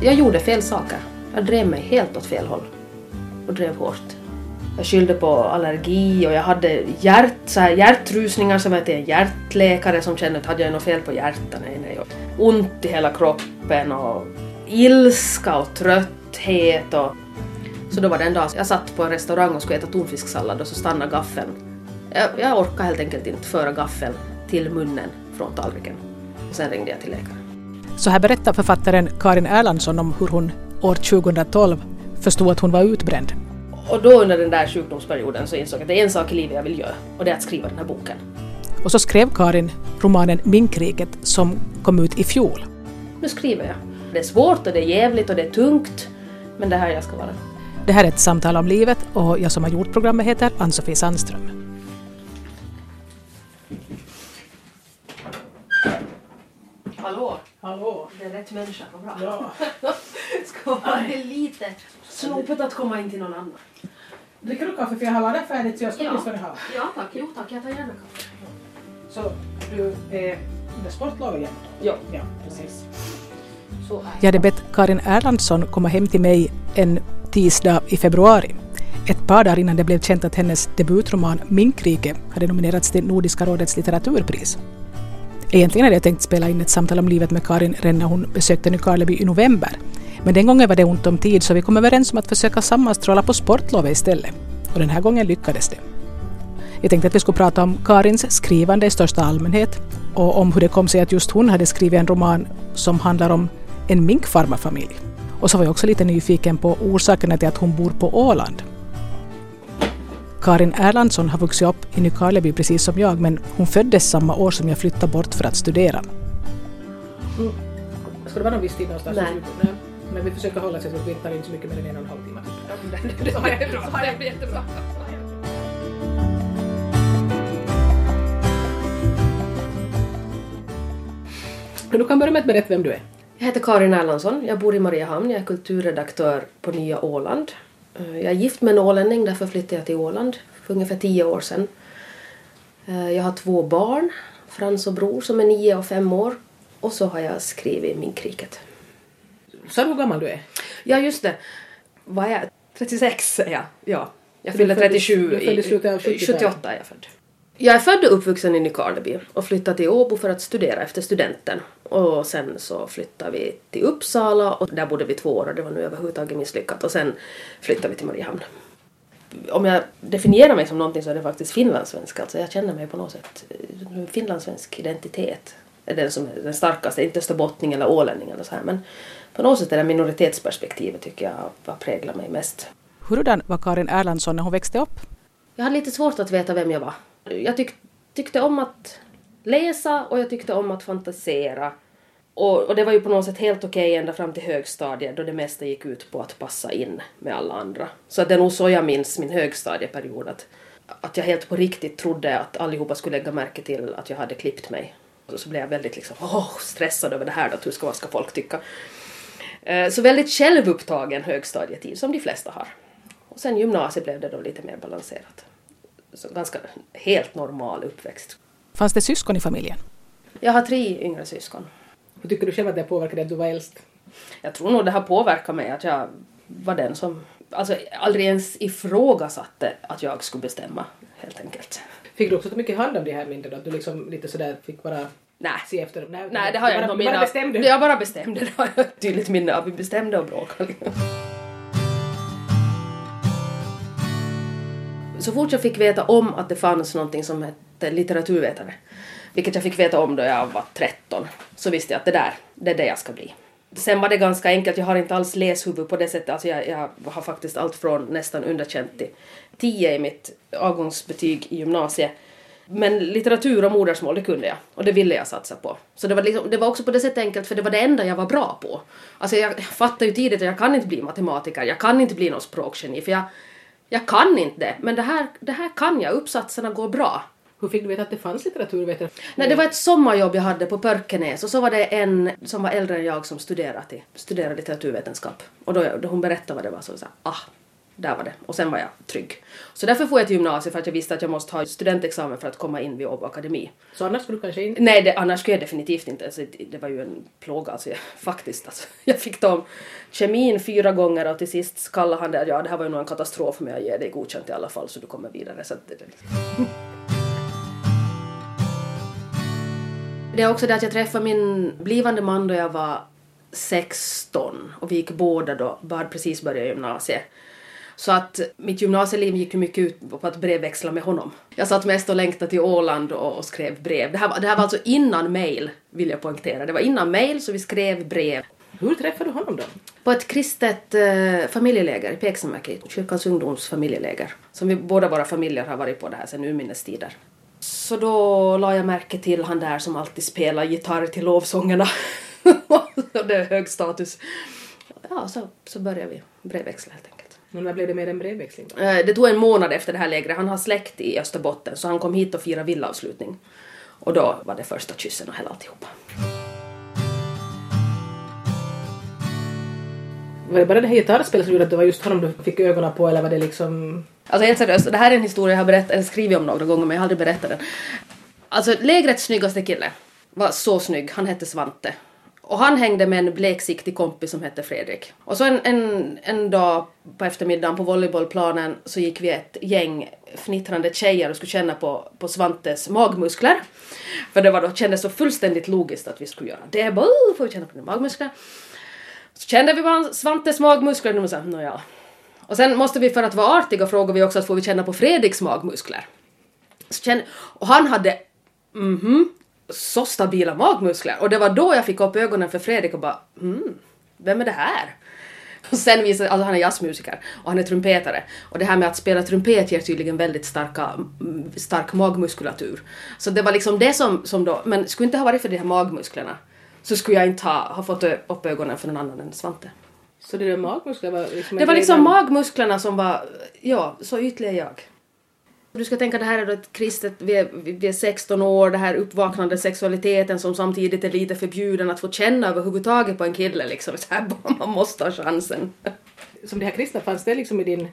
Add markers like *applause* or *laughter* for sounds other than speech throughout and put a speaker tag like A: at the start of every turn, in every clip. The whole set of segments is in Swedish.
A: Jag gjorde fel saker. Jag drev mig helt åt fel håll. Och drev hårt. Jag skyllde på allergi och jag hade hjärt, så här, hjärtrusningar som jag till en hjärtläkare som kände att hade jag något fel på hjärtat? Nej, nej. Och ont i hela kroppen och ilska och trötthet och så då var det en dag jag satt på en restaurang och skulle äta tonfisksallad och så stannade gaffeln. Jag, jag orkade helt enkelt inte föra gaffeln till munnen från tallriken. Och Sen ringde jag till läkaren.
B: Så här berättar författaren Karin Erlandsson om hur hon år 2012 förstod att hon var utbränd.
A: Och då under den där sjukdomsperioden så insåg jag att det är en sak i livet jag vill göra och det är att skriva den här boken.
B: Och så skrev Karin romanen Minkriket som kom ut i fjol.
A: Nu skriver jag. Det är svårt och det är jävligt och det är tungt men det är här jag ska vara.
B: Det här är ett samtal om livet och jag som har gjort programmet heter Ann-Sofie Sandström.
A: Hallå?
C: Hallå?
A: Det är rätt människa, vad bra.
C: Ja. *laughs*
A: ska vara lite snopet att komma in till någon annan.
C: Dricker du kaffe? För jag har lagat färdigt så jag ska
A: Ja.
C: ni ha.
A: Ja tack, jo tack, jag tar gärna kaffe.
C: Så du är under sportlovet igen?
A: Ja.
C: Ja, precis.
B: Jag hade bett Karin Erlandsson komma hem till mig en tisdag i februari. Ett par dagar innan det blev känt att hennes debutroman Minkrike hade nominerats till Nordiska rådets litteraturpris. Egentligen hade jag tänkt spela in ett samtal om livet med Karin redan när hon besökte Nykarleby i november. Men den gången var det ont om tid så vi kom överens om att försöka sammanstråla på sportlovet istället. Och den här gången lyckades det. Jag tänkte att vi skulle prata om Karins skrivande i största allmänhet och om hur det kom sig att just hon hade skrivit en roman som handlar om en minkfarmarfamilj. Och så var jag också lite nyfiken på orsakerna till att hon bor på Åland. Karin Erlandsson har vuxit upp i Nykarleby precis som jag men hon föddes samma år som jag flyttade bort för att studera.
C: Ska det vara någon viss tid någonstans?
A: Nej.
C: Nej. Men vi försöker hålla oss så att vi tar in så mycket mer än en och en halv timme. *laughs*
A: Så är det bra. Det jättebra.
C: Men du kan börja med att berätta vem du är.
A: Jag heter Karin Erlandsson, jag bor i Mariehamn, jag är kulturredaktör på Nya Åland. Eh, Jag är gift med en ålänning, därför flyttade jag till Åland för ungefär tio år sedan. Eh, Jag har två barn, Frans och Bror som är nio och fem år. Och så har jag skrivit Minkriket.
C: Sa du hur gammal du är?
A: Ja, just det. Vad är jag? 36 är jag. Ja. Jag fyller
C: föddes-
A: 37.
C: du föddes i slutet av 70-talet.
A: 78 är jag född. Jag är född och uppvuxen i Nykarleby och flyttade till Åbo för att studera efter studenten. Och sen så flyttade vi till Uppsala och där bodde vi två år och det var nu överhuvudtaget misslyckat. Och sen flyttade vi till Mariehamn. Om jag definierar mig som någonting så är det faktiskt finlandssvensk. Alltså jag känner mig på något sätt eh, finlandssvensk identitet. är den som är den starkaste, inte österbottning eller ålänning eller så här. Men på något sätt är det minoritetsperspektivet tycker jag vad präglar mig mest.
B: Hurdan var Karin Erlandsson när hon växte upp?
A: Jag hade lite svårt att veta vem jag var. Jag tyck, tyckte om att läsa och jag tyckte om att fantisera. Och, och det var ju på något sätt helt okej ända fram till högstadiet då det mesta gick ut på att passa in med alla andra. Så att det är nog så jag minns min högstadieperiod. Att, att jag helt på riktigt trodde att allihopa skulle lägga märke till att jag hade klippt mig. Och så blev jag väldigt liksom, oh, stressad över det här då, hur ska, vad ska folk tycka? Eh, så väldigt självupptagen högstadietid som de flesta har. Och sen gymnasiet blev det då lite mer balanserat. Så ganska helt normal uppväxt.
B: Fanns det syskon i familjen?
A: Jag har tre yngre syskon.
C: Hur tycker du själv att det påverkade att du var äldst?
A: Jag tror nog det har påverkat mig att jag var den som alltså, aldrig ens ifrågasatte att jag skulle bestämma helt enkelt.
C: Fick du också ta mycket hand om de här mindre då? Att du liksom lite sådär fick bara
A: Nej.
C: se efter dem?
A: Nej, det har jag inte.
C: bara, du bara bestämde?
A: Jag bara bestämde. Det har jag tydligt minne av. Vi bestämde och bråkade. Så fort jag fick veta om att det fanns någonting som hette litteraturvetare, vilket jag fick veta om då jag var 13, så visste jag att det där, det är det jag ska bli. Sen var det ganska enkelt, jag har inte alls läshuvud på det sättet. Alltså jag, jag har faktiskt allt från nästan underkänt till 10 i mitt avgångsbetyg i gymnasiet. Men litteratur och modersmål, det kunde jag. Och det ville jag satsa på. Så det var, liksom, det var också på det sättet enkelt, för det var det enda jag var bra på. Alltså jag, fattade ju tidigt att jag kan inte bli matematiker, jag kan inte bli någon språkgeni, för jag, jag kan inte det. Men det här, det här kan jag, uppsatserna går bra.
C: Hur fick du veta att det fanns litteraturvetare?
A: Nej, det var ett sommarjobb jag hade på Pörkenäs och så var det en som var äldre än jag som studerade, studerade litteraturvetenskap. Och då, då hon berättade vad det var så sa jag, ah, Där var det. Och sen var jag trygg. Så därför får jag till gymnasiet för att jag visste att jag måste ha studentexamen för att komma in vid Åbo Akademi.
C: Så annars skulle du kanske inte...
A: Nej, det, annars skulle jag definitivt inte. Alltså, det, var ju en plåga. Alltså, jag, *laughs* faktiskt. Alltså, jag fick ta om kemin fyra gånger och till sist kallade han det ja det här var ju nog en katastrof men jag ger dig godkänt i alla fall så du kommer vidare. Så det, *laughs* det är också det att jag träffade min blivande man då jag var 16 och vi gick båda då, bara precis börjat gymnasiet. Så att mitt gymnasieliv gick ju mycket ut på att brevväxla med honom. Jag satt mest och längtade till Åland och, och skrev brev. Det här, var- det här var alltså innan mail, vill jag poängtera. Det var innan mail så vi skrev brev.
C: Hur träffade du honom då?
A: På ett kristet eh, familjeläger i Peksamäki, kyrkans ungdoms familjeläger. Som vi, båda våra familjer har varit på det här sedan urminnes tider. Så då la jag märke till han där som alltid spelar gitarr till lovsångerna. *laughs* Det är hög status. Ja, så, så började vi brevväxla helt enkelt.
C: Men när blev det mer en brevväxling då?
A: Eh, Det tog en månad efter det här lägret. Han har släkt i Österbotten så han kom hit och firade villavslutning. Och då var det första kyssen och hela alltihopa.
C: Var det bara det här gitarrspelet som gjorde att det var just honom du fick ögonen på eller var det liksom...
A: Alltså helt seriöst, det här är en historia jag har berättat, eller skrivit om några gånger men jag har aldrig berättat den. Alltså lägrets snyggaste kille var så snygg, han hette Svante. Och han hängde med en bleksiktig kompis som hette Fredrik. Och så en, en, en dag på eftermiddagen på volleybollplanen så gick vi ett gäng fnittrande tjejer och skulle känna på, på Svantes magmuskler. För det var då, kändes så fullständigt logiskt att vi skulle göra det. Bara, får vi känna på dina magmuskler. Så kände vi bara Svantes magmuskler och sa nåja. Och sen måste vi för att vara artiga fråga vi också att får vi känna på Fredriks magmuskler. Så kände, och han hade mhm så stabila magmuskler och det var då jag fick upp ögonen för Fredrik och bara mm, vem är det här? Och sen visade alltså han är jazzmusiker och han är trumpetare och det här med att spela trumpet ger tydligen väldigt starka, mm, stark magmuskulatur. Så det var liksom det som, som då, men skulle inte ha varit för de här magmusklerna så skulle jag inte ha, ha fått upp ögonen för någon annan än Svante.
C: Så det där magmuskler var liksom...
A: Det var liksom magmusklerna som var, ja, så ytlig är jag. Du ska tänka det här är då ett kristet, vi är, vi är 16 år, det här uppvaknande sexualiteten som samtidigt är lite förbjuden att få känna överhuvudtaget på en kille liksom. Så här, *laughs* man måste ha chansen.
C: Som det här kristna, fanns det liksom i din...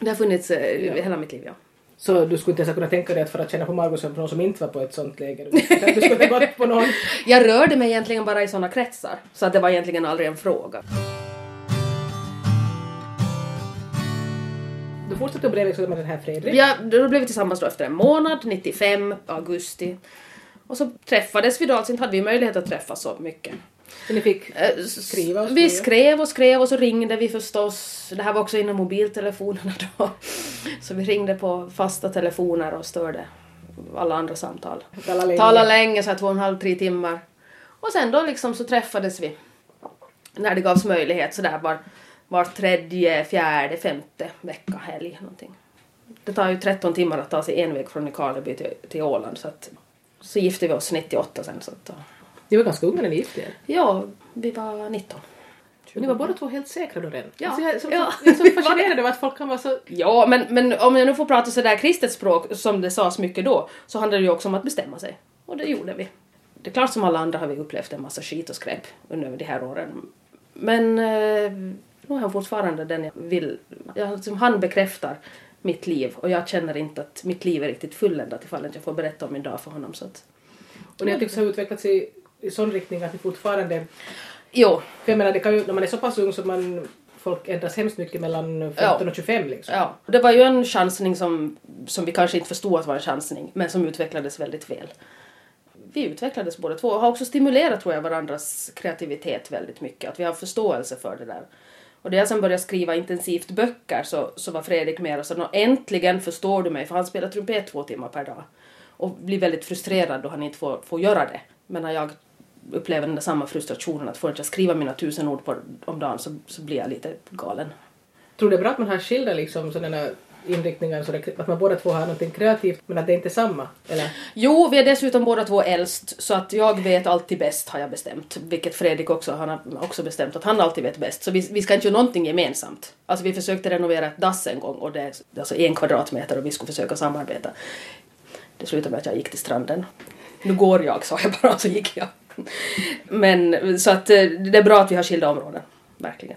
A: Det har funnits eh, hela mitt liv, ja.
C: Så du skulle inte ens ha kunnat tänka dig att för att känna på magmuskler på någon som inte var på ett sånt läger? Du skulle du skulle gått på någon... *laughs*
A: Jag rörde mig egentligen bara i såna kretsar, så att det var egentligen aldrig en fråga.
C: Du fortsatte att brevväxla med den här Fredrik.
A: Ja, då blev vi tillsammans då efter en månad, 95, augusti. Och så träffades vi då, alltså inte hade vi möjlighet att träffas så mycket.
C: Så ni fick
A: Eh,
C: skriva och skriva?
A: Vi skrev och skrev och så ringde vi förstås. Det här var också innan mobiltelefonerna *laughs* då. Så vi ringde på fasta telefoner och störde alla andra samtal.
C: Tala länge.
A: Tala länge, så här två och en halv, tre timmar. Och sen då liksom så träffades vi. När det gavs möjlighet sådär var, var tredje, fjärde, femte vecka, helg någonting. Det tar ju 13 timmar att ta sig en väg från Nykarleby till, till Åland så att så gifte vi oss 98 sen så att då-
C: Ni var ganska unga när ni gifte er.
A: Ja, vi var 19.
C: Och ni var båda två helt säkra då redan.
A: Ja.
C: Alltså jag så,
A: Ja.
C: jag är så *laughs* fascinerad över att folk kan vara så...
A: Ja, men, men om jag nu får prata sådär kristet språk som det sades mycket då, så handlar det ju också om att bestämma sig. Och det gjorde vi. Det är klart som alla andra har vi upplevt en massa skit och skräp under de här åren. Men eh, nu är han fortfarande den jag vill. Jag, liksom, han bekräftar mitt liv och jag känner inte att mitt liv är riktigt fulländat ifall jag får berätta om min dag för honom. Så att,
C: Och ni har tycks ha utvecklats i, i sån riktning att ni fortfarande...
A: jo,
C: För jag menar, det kan ju, när man är så pass ung så man... Folk ändras hemskt mycket mellan 15 och 25 liksom.
A: Ja, det var ju en chansning som, som vi kanske inte förstod att var en chansning, men som utvecklades väldigt väl. Vi utvecklades båda två och har också stimulerat tror jag varandras kreativitet väldigt mycket, att vi har förståelse för det där. Och när jag sen började skriva intensivt böcker så, så var Fredrik mer och sa äntligen förstår du mig, för han spelar trumpet två timmar per dag. Och blir väldigt frustrerad då han inte får, får göra det. Men när jag upplever den där samma frustrationen att får inte jag skriva mina tusen ord på, om dagen så, så blir jag lite galen.
C: Tror du det är bra att man har skilda liksom sådana inriktningen så det, att man båda två har någonting kreativt men att det inte är samma? Eller?
A: Jo, vi är dessutom båda två äldst så att jag vet alltid bäst har jag bestämt. Vilket Fredrik också han har också bestämt att han alltid vet bäst. Så vi, vi ska inte göra någonting gemensamt. Alltså vi försökte renovera ett dass en gång och det är alltså en kvadratmeter och vi skulle försöka samarbeta. Det slutade med att jag gick till stranden. Nu går jag, sa jag bara och så gick jag. Men så att eh, det är bra att vi har skilda områden. Verkligen.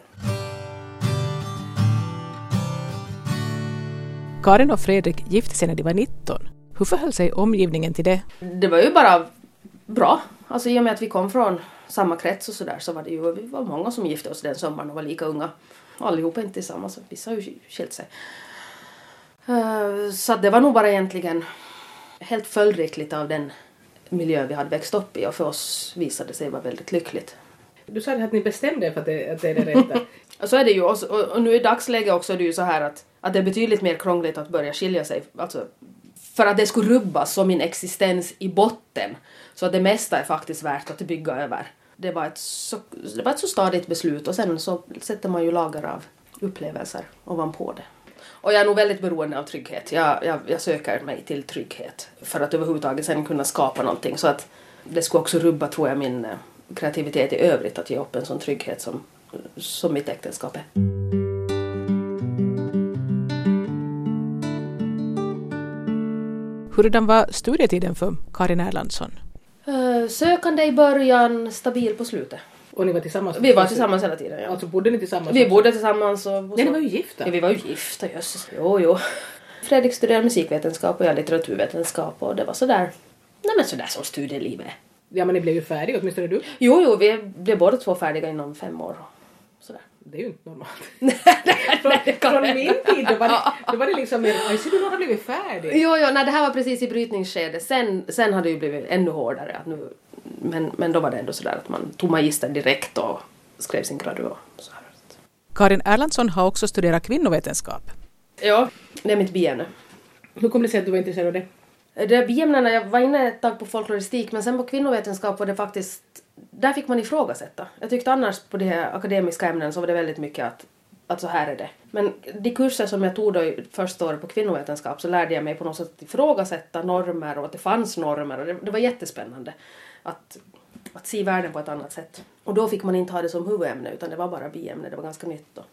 B: Karin och Fredrik gifte sig när de var 19. Hur förhöll sig omgivningen till det?
A: Det var ju bara bra. Alltså i och med att vi kom från samma krets och sådär så var det ju vi var många som gifte oss den sommaren och var lika unga. Allihopa inte tillsammans, vissa har ju skilt sig. Eh, Så det var nog bara egentligen helt följdriktigt av den miljö vi hade växt upp i och för oss visade det sig vara väldigt lyckligt.
C: Du sa det att ni bestämde er för att det, att det är det rätta. *laughs*
A: Så är det ju, och, och, och nu i dagsläget också är det ju så här att, att det är betydligt mer krångligt att börja skilja sig. Alltså, för att det skulle rubbas som min existens i botten. Så att det mesta är faktiskt värt att bygga över. Det var ett så, det var ett så stadigt beslut och sen så sätter man ju lager av upplevelser ovanpå det. Och jag är nog väldigt beroende av trygghet. Jag, jag, jag söker mig till trygghet för att överhuvudtaget sen kunna skapa någonting. Så att det skulle också rubba, tror jag, min eh, kreativitet i övrigt att ge upp en sån trygghet som, som mitt äktenskap är.
B: Hurdan var studietiden för Karin Erlandsson?
A: Eh, Sökande i början, stabil på slutet.
C: Och ni var tillsammans?
A: Vi var tillsammans hela tiden, ja.
C: Alltså bodde ni tillsammans?
A: Vi bodde tillsammans och... och
C: Nej, ni var ju gifta.
A: Ja, vi var ju gifta, jösses. Jo, jo. Fredrik studerade musikvetenskap och jag litteraturvetenskap och det var sådär... Nej men sådär som studielivet.
C: Ja, men ni blev ju färdiga, åtminstone du.
A: Jo, jo, vi blev båda två färdiga inom fem år.
C: Det är ju inte normalt. *laughs*
A: Nej, det kan
C: Från min tid då var det, då var det liksom mer, "Aj, ser du har blivit färdig?
A: Jo, jo, nej, det här var precis i brytningsskedet. Sen, sen hade det ju blivit ännu hårdare. Att nu, men, men då var det ändå sådär att man tog magister direkt och skrev sin gradu och så här.
B: Karin Erlandsson har också studerat kvinnovetenskap.
A: Ja, det är mitt biämne.
C: Hur kom det sig att du var intresserad av det?
A: Det är biämnena, jag var inne ett tag på folkloristik men sen på kvinnovetenskap var det faktiskt, där fick man ifrågasätta. Jag tyckte annars på de här akademiska ämnen så var det väldigt mycket att, att så här är det. Men de kurser som jag tog då i första året på kvinnovetenskap så lärde jag mig på något sätt att ifrågasätta normer och att det fanns normer och det, det var jättespännande att, att se världen på ett annat sätt. Och då fick man inte ha det som huvudämne utan det var bara biämne, det var ganska nytt då.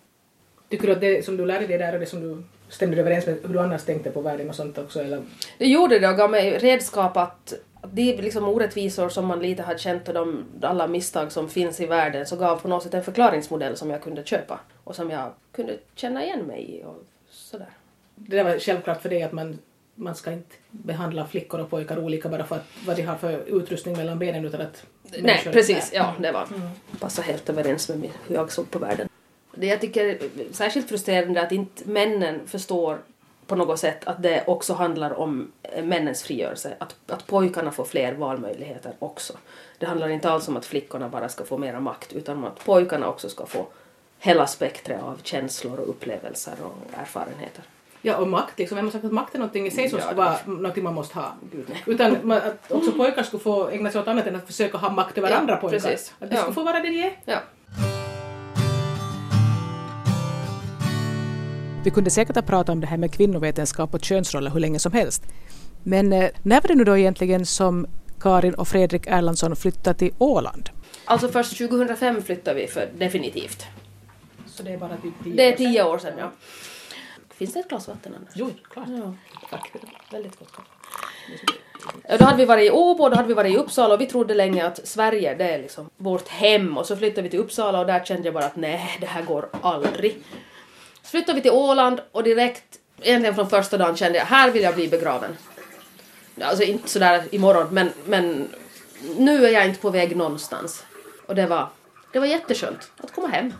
C: Tycker du att det som du lärde dig där och det som du stämde överens med hur du annars tänkte på världen och sånt också? Eller?
A: Det gjorde det och gav mig redskap att de liksom orättvisor som man lite hade känt och de, alla misstag som finns i världen så gav på något sätt en förklaringsmodell som jag kunde köpa och som jag kunde känna igen mig i och sådär.
C: Det där var självklart för dig att man, man ska inte behandla flickor och pojkar olika bara för att, vad de har för utrustning mellan benen utan att...
A: Nej, precis. Ja, det var passar helt överens med hur jag såg på världen. Det jag tycker är särskilt frustrerande är att inte männen förstår på något sätt att det också handlar om männens frigörelse. Att, att pojkarna får fler valmöjligheter också. Det handlar inte alls om att flickorna bara ska få mera makt utan om att pojkarna också ska få hela spektret av känslor och upplevelser och erfarenheter.
C: Ja, och makt liksom. Vem har sagt att makt är någonting i sig som
A: Ja,
C: ska vara någonting man måste ha? Utan man, att också pojkar skulle få ägna sig åt annat än att försöka ha makt över
A: Ja,
C: andra pojkar.
A: precis.
C: Att de
A: Ja.
C: skulle få vara det de är.
A: Ja.
B: Vi kunde säkert ha pratat om det här med kvinnovetenskap och könsroller hur länge som helst. Men eh, när var det nu då egentligen som Karin och Fredrik Erlandsson flyttade till Åland?
A: Alltså först 2005 flyttade vi för definitivt.
C: Så det är bara typ tio
A: Det är
C: år sedan.
A: tio år sedan, ja. Finns det ett glas vatten annars?
C: Jo, klart.
A: Ja.
C: Tack.
A: Väldigt gott kaffe. Då hade vi varit i Åbo, då hade vi varit i Uppsala och vi trodde länge att Sverige det är liksom vårt hem och så flyttade vi till Uppsala och där kände jag bara att nej, det här går aldrig. Så flyttade vi till Åland och direkt, egentligen från första dagen kände jag här vill jag bli begraven. Alltså inte sådär imorgon men, men nu är jag inte på väg någonstans. Och det var, det var jätteskönt att komma hem.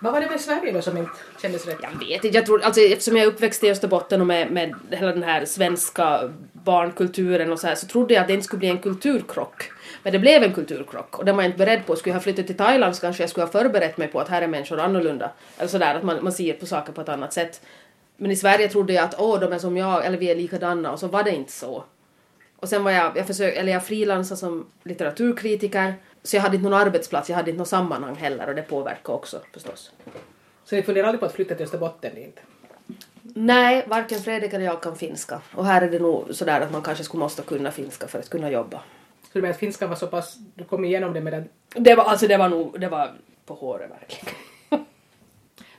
C: Vad var det med Sverige då som inte kändes rätt?
A: Jag vet inte, jag tror, alltså, eftersom jag är uppväxt i Österbotten och med, med hela den här svenska barnkulturen och så här så trodde jag att det inte skulle bli en kulturkrock. Men det blev en kulturkrock och den var jag inte beredd på. Skulle jag ha flyttat till Thailand så kanske jag skulle ha förberett mig på att här är människor annorlunda. Eller sådär, att man, man ser på saker på ett annat sätt. Men i Sverige trodde jag att åh, de är som jag, eller vi är likadana och så var det inte så. Och sen var jag, jag försökte, eller jag frilansade som litteraturkritiker så jag hade inte någon arbetsplats, jag hade inte något sammanhang heller och det påverkade också förstås.
C: Så ni funderar aldrig på att flytta till Österbotten? Inte?
A: Nej, varken Fredrik eller jag kan finska. Och här är det nog sådär att man kanske skulle måste kunna finska för att kunna jobba.
C: Så du menar att finskan var så pass, du kom igenom det medan...
A: Det var, alltså det var nog, det var på håret verkligen. *laughs*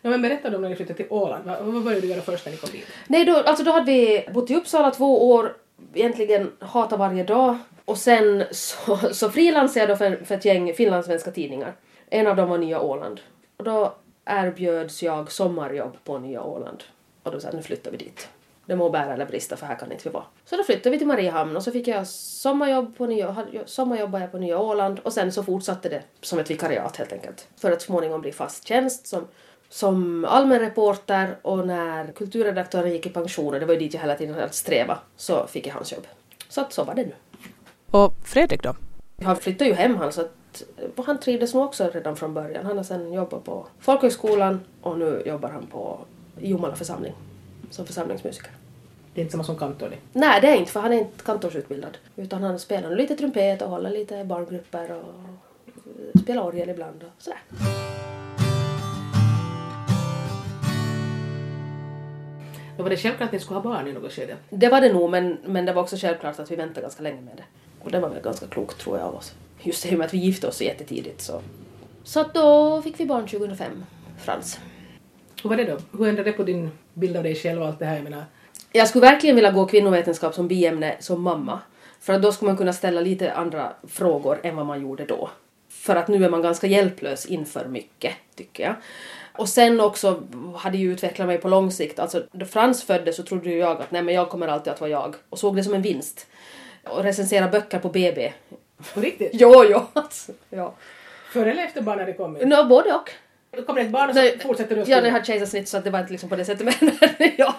C: Ja, men berätta då om när ni flyttade till Åland. Vad, vad började du göra först när ni kom dit?
A: Nej, då, alltså då hade vi bott i Uppsala två år, egentligen hata varje dag. Och sen så, *laughs* så frilansade jag då för, för ett gäng finlandssvenska tidningar. En av dem var Nya Åland. Och då erbjöds jag sommarjobb på Nya Åland. Och då sa jag nu flyttar vi dit. Det må bära eller brista för här kan inte vi vara. Så då flyttade vi till Mariehamn och så fick jag sommarjobb på Nya, sommarjobbade jag på Nya Åland och sen så fortsatte det som ett vikariat helt enkelt. För att småningom bli fast tjänst som, som allmän reporter och när kulturredaktören gick i pension och det var ju dit jag hela tiden hade sträva så fick jag hans jobb. Så att så var det nu.
B: Och Fredrik då?
A: Han flyttade ju hem han så att och han trivdes nog också redan från början. Han har sen jobbat på folkhögskolan och nu jobbar han på Jomala församling som församlingsmusiker.
C: Det är inte samma som kantor det.
A: Nej, det är inte för han är inte kantorsutbildad. Utan han spelar lite trumpet och håller lite barngrupper och spelar orgel ibland och sådär.
C: Då var det självklart att ni skulle ha barn i något skede.
A: Det var det nog, men, men det var också självklart att vi väntade ganska länge med det. Och det var väl ganska klokt tror jag av oss. Just det med att vi gifte oss så jättetidigt så. Så då fick vi barn 2005, Frans.
C: Hur var det då? Hur ändrade det på din bild av dig själv och allt det här? Jag menar,
A: Jag skulle verkligen vilja gå kvinnovetenskap som biämne som mamma. För att då skulle man kunna ställa lite andra frågor än vad man gjorde då. För att nu är man ganska hjälplös inför mycket, tycker jag. Och sen också hade jag utvecklat mig på lång sikt. Alltså, då Frans föddes så trodde ju jag att nej men jag kommer alltid att vara jag. Och såg det som en vinst. Och recensera böcker på BB.
C: på riktigt?
A: Jo, jo, alltså, ja.
C: Före eller efter barnet hade kommit?
A: No, både och.
C: Då kommer det ett barn och så
A: Nej,
C: fortsätter du att
A: Ja,
C: skriva?
A: jag hade kejsarsnitt så att det var inte liksom på det sättet *laughs* men ja.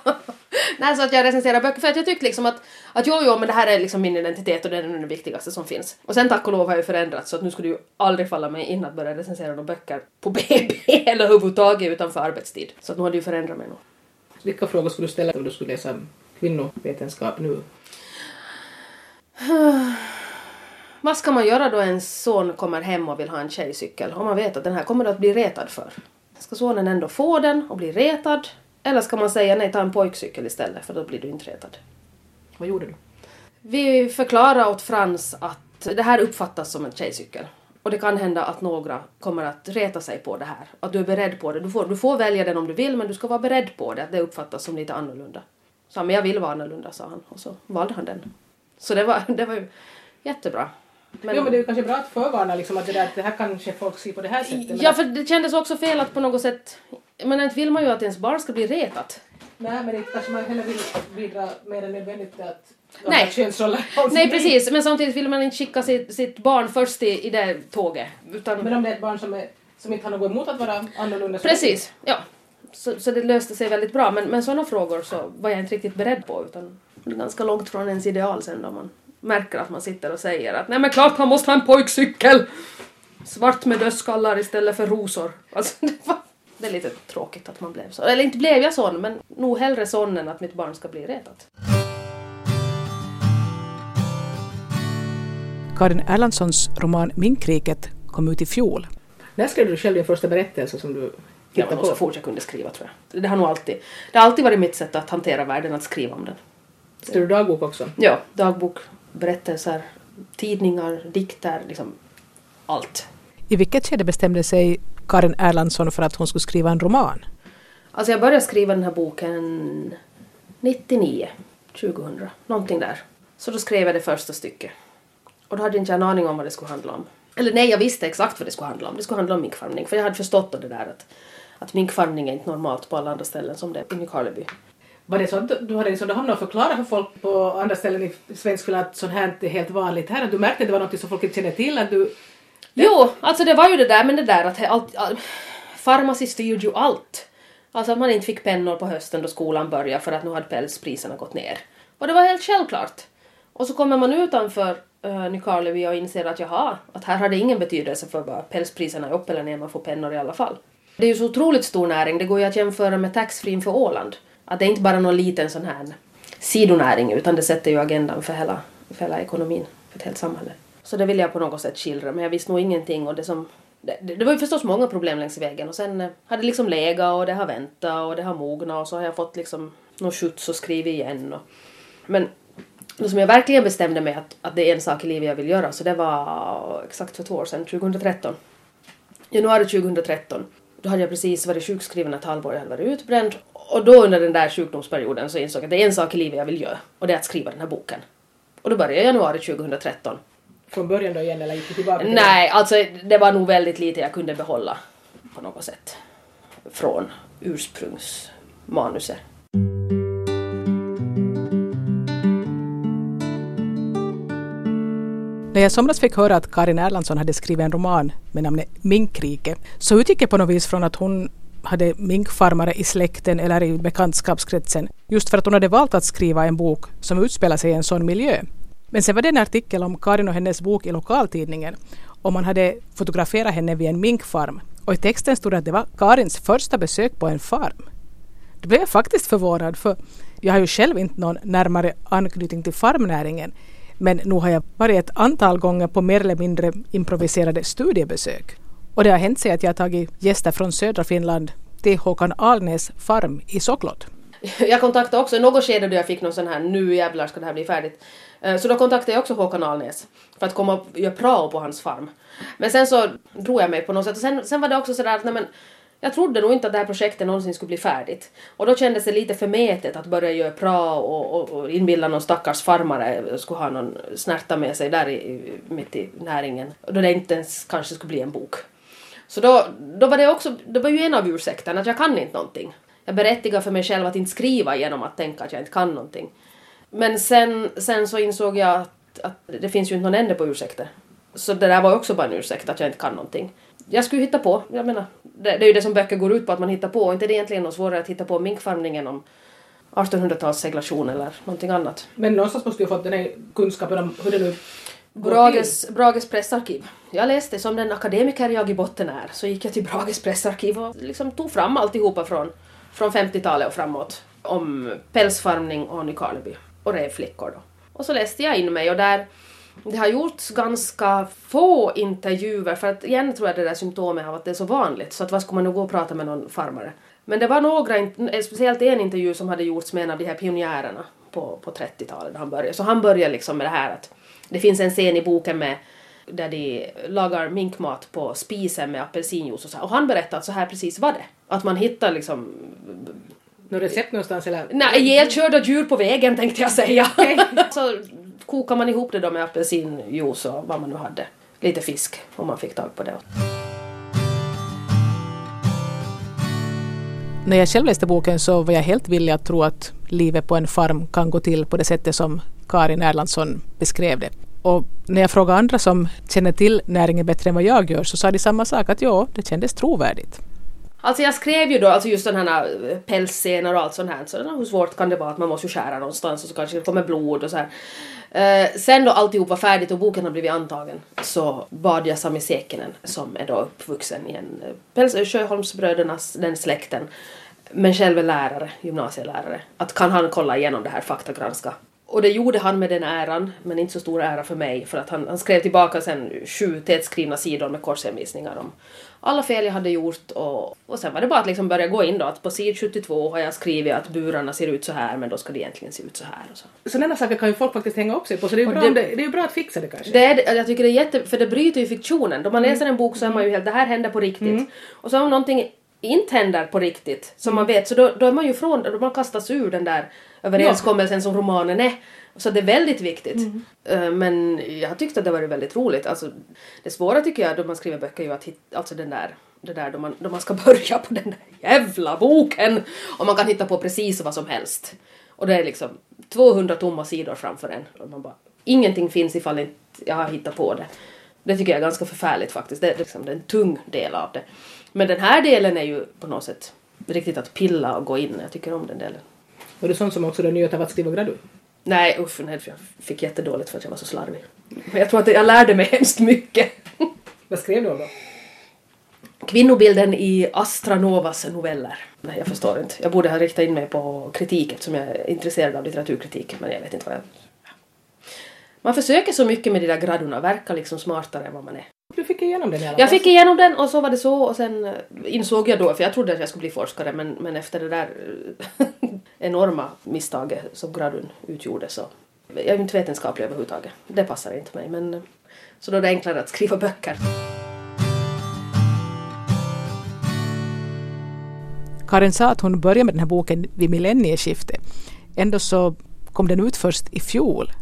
A: Nej, så att jag recenserar böcker för att jag tyckte liksom att, att jo, jo, men det här är liksom min identitet och den är det viktigaste som finns. Och sen tack och lov har jag ju förändrats så att nu skulle det ju aldrig falla mig in att börja recensera några böcker på *laughs* BB eller överhuvudtaget utanför arbetstid. Så att nu har det ju förändrat mig nog.
C: Vilka frågor skulle du ställa om du skulle läsa kvinnovetenskap nu? *sighs* *sighs*
A: Vad ska man göra då en son kommer hem och vill ha en tjejcykel om man vet att den här kommer du att bli retad för? Ska sonen ändå få den och bli retad? Eller ska man säga nej, ta en pojkcykel istället för då blir du inte retad?
C: Vad gjorde du?
A: Vi förklarar åt Frans att det här uppfattas som en tjejcykel. Och det kan hända att några kommer att reta sig på det här. Att du är beredd på det. Du får, du får välja den om du vill men du ska vara beredd på det. Att det uppfattas som lite annorlunda. Så men jag vill vara annorlunda sa han. Och så valde han den. Så det var, *laughs* det var ju jättebra. Men,
C: Jo men det är kanske bra att förvarna liksom att det, där, det här kanske folk ser på det här sättet.
A: ja för det kändes också fel att på något sätt... Men inte vill man ju att ens barn ska bli retat.
C: Nej men det kanske man heller vill bidra mer än nödvändigt till att
A: Nej. Nej precis, men samtidigt vill man inte skicka sitt, sitt barn först i, i det tåget. Utan...
C: Men om det är ett barn som, är, som inte har något emot att vara annorlunda
A: Precis, ja. Så, så det löste sig väldigt bra. Men, men sådana frågor så var jag inte riktigt beredd på. Utan ganska långt från ens ideal sen då man märker att man sitter och säger att nej men klart han måste ha en pojkcykel! Svart med dödskallar istället för rosor. Alltså, det, var, det är lite tråkigt att man blev så. Eller inte blev jag sån, men nog hellre sån än att mitt barn ska bli retat.
B: Karin Erlandssons roman Minkriket kom ut i fjol.
C: När skrev du själv din första berättelse som du
A: Det var nog så
C: på?
A: fort jag kunde skriva tror jag. Det har nog alltid, det har alltid varit mitt sätt att hantera världen, att skriva om den.
C: Skrev du dagbok också?
A: Ja, dagbok, berättelser, tidningar, dikter, liksom allt.
B: I vilket skede bestämde sig Karin Erlandsson för att hon skulle skriva en roman?
A: Alltså jag började skriva den här boken 99, 2000, någonting där. Så då skrev jag det första stycket. Och då hade jag inte en aning om vad det skulle handla om. Eller nej, jag visste exakt vad det skulle handla om. Det skulle handla om minkfarmning. För jag hade förstått det där att, att minkfarmning är inte normalt på alla andra ställen som det är i Nykarleby.
C: Var det så att du hade liksom, du hamnade och förklarade för folk på andra ställen i Svenskfinland att sånt här inte är helt vanligt här? Att du märkte att det var något som folk inte känner till? Att du...
A: Jo, alltså det var ju det där men det där att allt, all, farmaci styrde ju allt. Alltså att man inte fick pennor på hösten då skolan började för att nu hade pälspriserna gått ner. Och det var helt självklart. Och så kommer man utanför uh, Nykarleby och inser att jaha, att här har det ingen betydelse för vad pälspriserna är upp eller ner, man får pennor i alla fall. Det är ju så otroligt stor näring, det går ju att jämföra med taxfree för Åland. Att det är inte bara någon liten sån här sidonäring utan det sätter ju agendan för hela, för hela ekonomin, för ett helt samhälle. Så det vill jag på något sätt skildra, men jag visste nog ingenting och det som det, det var ju förstås många problem längs vägen och sen eh, har det liksom legat och det har väntat och det har mognat och så har jag fått liksom någon skjuts och skrivit igen och men det som jag verkligen bestämde mig att, att det är en sak i livet jag vill göra så det var exakt för två år sedan, 2013. Januari 2013. Då hade jag precis varit sjukskriven ett halvår, jag hade varit utbränd och då under den där sjukdomsperioden så insåg jag att det är en sak i livet jag vill göra och det är att skriva den här boken. Och då började jag i januari 2013
C: Från början då igen eller gick du tillbaka? till
A: Nej, alltså det var nog väldigt lite jag kunde behålla på något sätt från ursprungsmanuset.
C: När jag somras fick höra att Karin Erlandsson hade skrivit en roman med namnet Minkrike så utgick jag på något vis från att hon hade minkfarmare i släkten eller i bekantskapskretsen just för att hon hade valt att skriva en bok som utspelar sig i en sån miljö. Men sen var det en artikel om Karin och hennes bok i lokaltidningen och man hade fotograferat henne vid en minkfarm och i texten stod det att det var Karins första besök på en farm. Då blev jag faktiskt förvånad för jag har ju själv inte någon närmare anknytning till farmnäringen men nu har jag varit ett antal gånger på mer eller mindre improviserade studiebesök. Och det har hänt sig att jag har tagit gäster från södra Finland till Håkan Alnäs farm i Soklod. *laughs*
A: Jag kontaktade också i något skede då jag fick någon sån här nu jävlar ska det här bli färdigt. Eh, så då kontaktade jag också Håkan Alnäs för att komma och göra prao på hans farm. Men sen så drog jag mig på något sätt och sen, sen var det också sådär att nej men jag trodde nog inte att det här projektet någonsin skulle bli färdigt. Och då kändes det lite förmätet att börja göra prao och, och, och inbilla någon stackars farmare skulle ha någon snärta med sig där i, mitt i näringen. Då det inte ens kanske skulle bli en bok. Så då, då var det också, det var ju en av ursäkterna att jag kan inte någonting. Jag berättigar för mig själv att inte skriva genom att tänka att jag inte kan någonting. Men sen, sen så insåg jag att, att det finns ju inte någon ände på ursäkter. Så det där var också bara en ursäkt att jag inte kan någonting. Jag skulle hitta på, jag menar, det, det är ju det som böcker går ut på att man hittar på. Inte det är egentligen något svårare att hitta på minkfarmningen om 1800-talsseglation eller någonting annat.
D: Men någonstans måste du ha fått den här kunskapen om hur det nu går
A: Brages, Brages pressarkiv. Jag läste som den akademiker jag i botten är så gick jag till Brages pressarkiv och liksom tog fram alltihopa från, från 50-talet och framåt om pälsfarmning och Nykarleby och rävflickor då. Och så läste jag in mig och där det har gjorts ganska få intervjuer för att igen tror jag det där symptomet av att det är så vanligt så att vad ska man nu gå och prata med någon farmare. Men det var några, eh, speciellt en intervju som hade gjorts med en av de här pionjärerna på, på 30-talet när han började. Så han började liksom med det här att det finns en scen i boken med där de lagar minkmat på spisen med apelsinjuice och så här. Och han berättade att så här precis var det. Att man hittar liksom
D: Något recept någonstans eller?
A: Nej, ihjälkörda djur på vägen tänkte jag säga. *laughs* så kokar man ihop det då med apelsinjuice och vad man nu hade. Lite fisk om man fick tag på det.
C: När jag själv läste boken så var jag helt villig att tro att livet på en farm kan gå till på det sättet som Karin Erlandsson beskrev det. Och när jag frågade andra som känner till näringen bättre än vad jag gör så sa de samma sak att ja, det kändes trovärdigt.
A: Alltså jag skrev ju då alltså just den här eh, pälsscenen och allt sånt här. Så hur svårt kan det vara att man måste ju skära någonstans och så kanske det kommer blod och så här. Eh, sen då alltihop var färdigt och boken har blivit antagen så bad jag Sami Sekinen som är då uppvuxen i en eh, päls, eh, Sjöholmsbrödernas, den släkten, men själv är lärare, gymnasielärare, att kan han kolla igenom det här, faktagranska. Och det gjorde han med den äran, men inte så stor ära för mig för att han, han skrev tillbaka sen sju tätskrivna sidor med korshänvisningar om alla fel jag hade gjort och, och sen var det bara att liksom börja gå in då att på sid 72 har jag skrivit att burarna ser ut så här men då ska det egentligen se ut så här och så.
D: Sådana saker kan ju folk faktiskt hänga upp sig på så det är ju bra,
A: det-
D: det, det är bra att fixa det kanske.
A: Det är, jag tycker det är jätte, för det bryter ju fiktionen. Då man läser en bok så är man ju helt, det här händer på riktigt. Och så om någonting inte händer på riktigt, som man vet, så då, då är man ju från, då man kastas ur den där överenskommelsen som romanen är. Så det är väldigt viktigt. Eh, Men jag tyckte att det var väldigt roligt. Alltså, det svåra tycker jag då man skriver böcker är ju att hitta, alltså den där, det där då man, då man ska *laughs* börja på den där jävla boken och man kan hitta på precis vad som helst. Och det är liksom 200 tomma sidor framför en. Och man bara, ingenting finns ifall inte jag har hittat på det. Det tycker jag är ganska förfärligt faktiskt. Det är, liksom, det är en tung del av det. Men den här delen är ju på något sätt riktigt att pilla och gå in. Jag tycker om den delen.
D: Och det sånt som också du njöt av att skriva gradu.
A: Nej usch nej, för jag fick jättedåligt för att jag var så slarvig. Men jag tror att jag lärde mig *laughs* hemskt mycket.
D: Vad skrev du om då?
A: Kvinnobilden i Astra Novas noveller. Nej, jag förstår inte. Jag borde ha riktat in mig på kritik eftersom jag är intresserad av litteraturkritik, men jag vet inte vad jag... Man försöker så mycket med de där gradorna, verkar liksom smartare än vad man är.
D: Du fick igenom den i alla
A: Jag
D: fall.
A: fick igenom den och så var det så och sen eh, insåg jag då, för jag trodde att jag skulle bli forskare men, men efter det där eh, *laughs* enorma misstaget som gradun utgjorde så jag är inte vetenskaplig överhuvudtaget. Det passar inte mig men eh, så då är det enklare att skriva böcker.
C: Karin sa att hon började med den här boken vid millennieskiftet. Ändå så kom den ut först i fjol.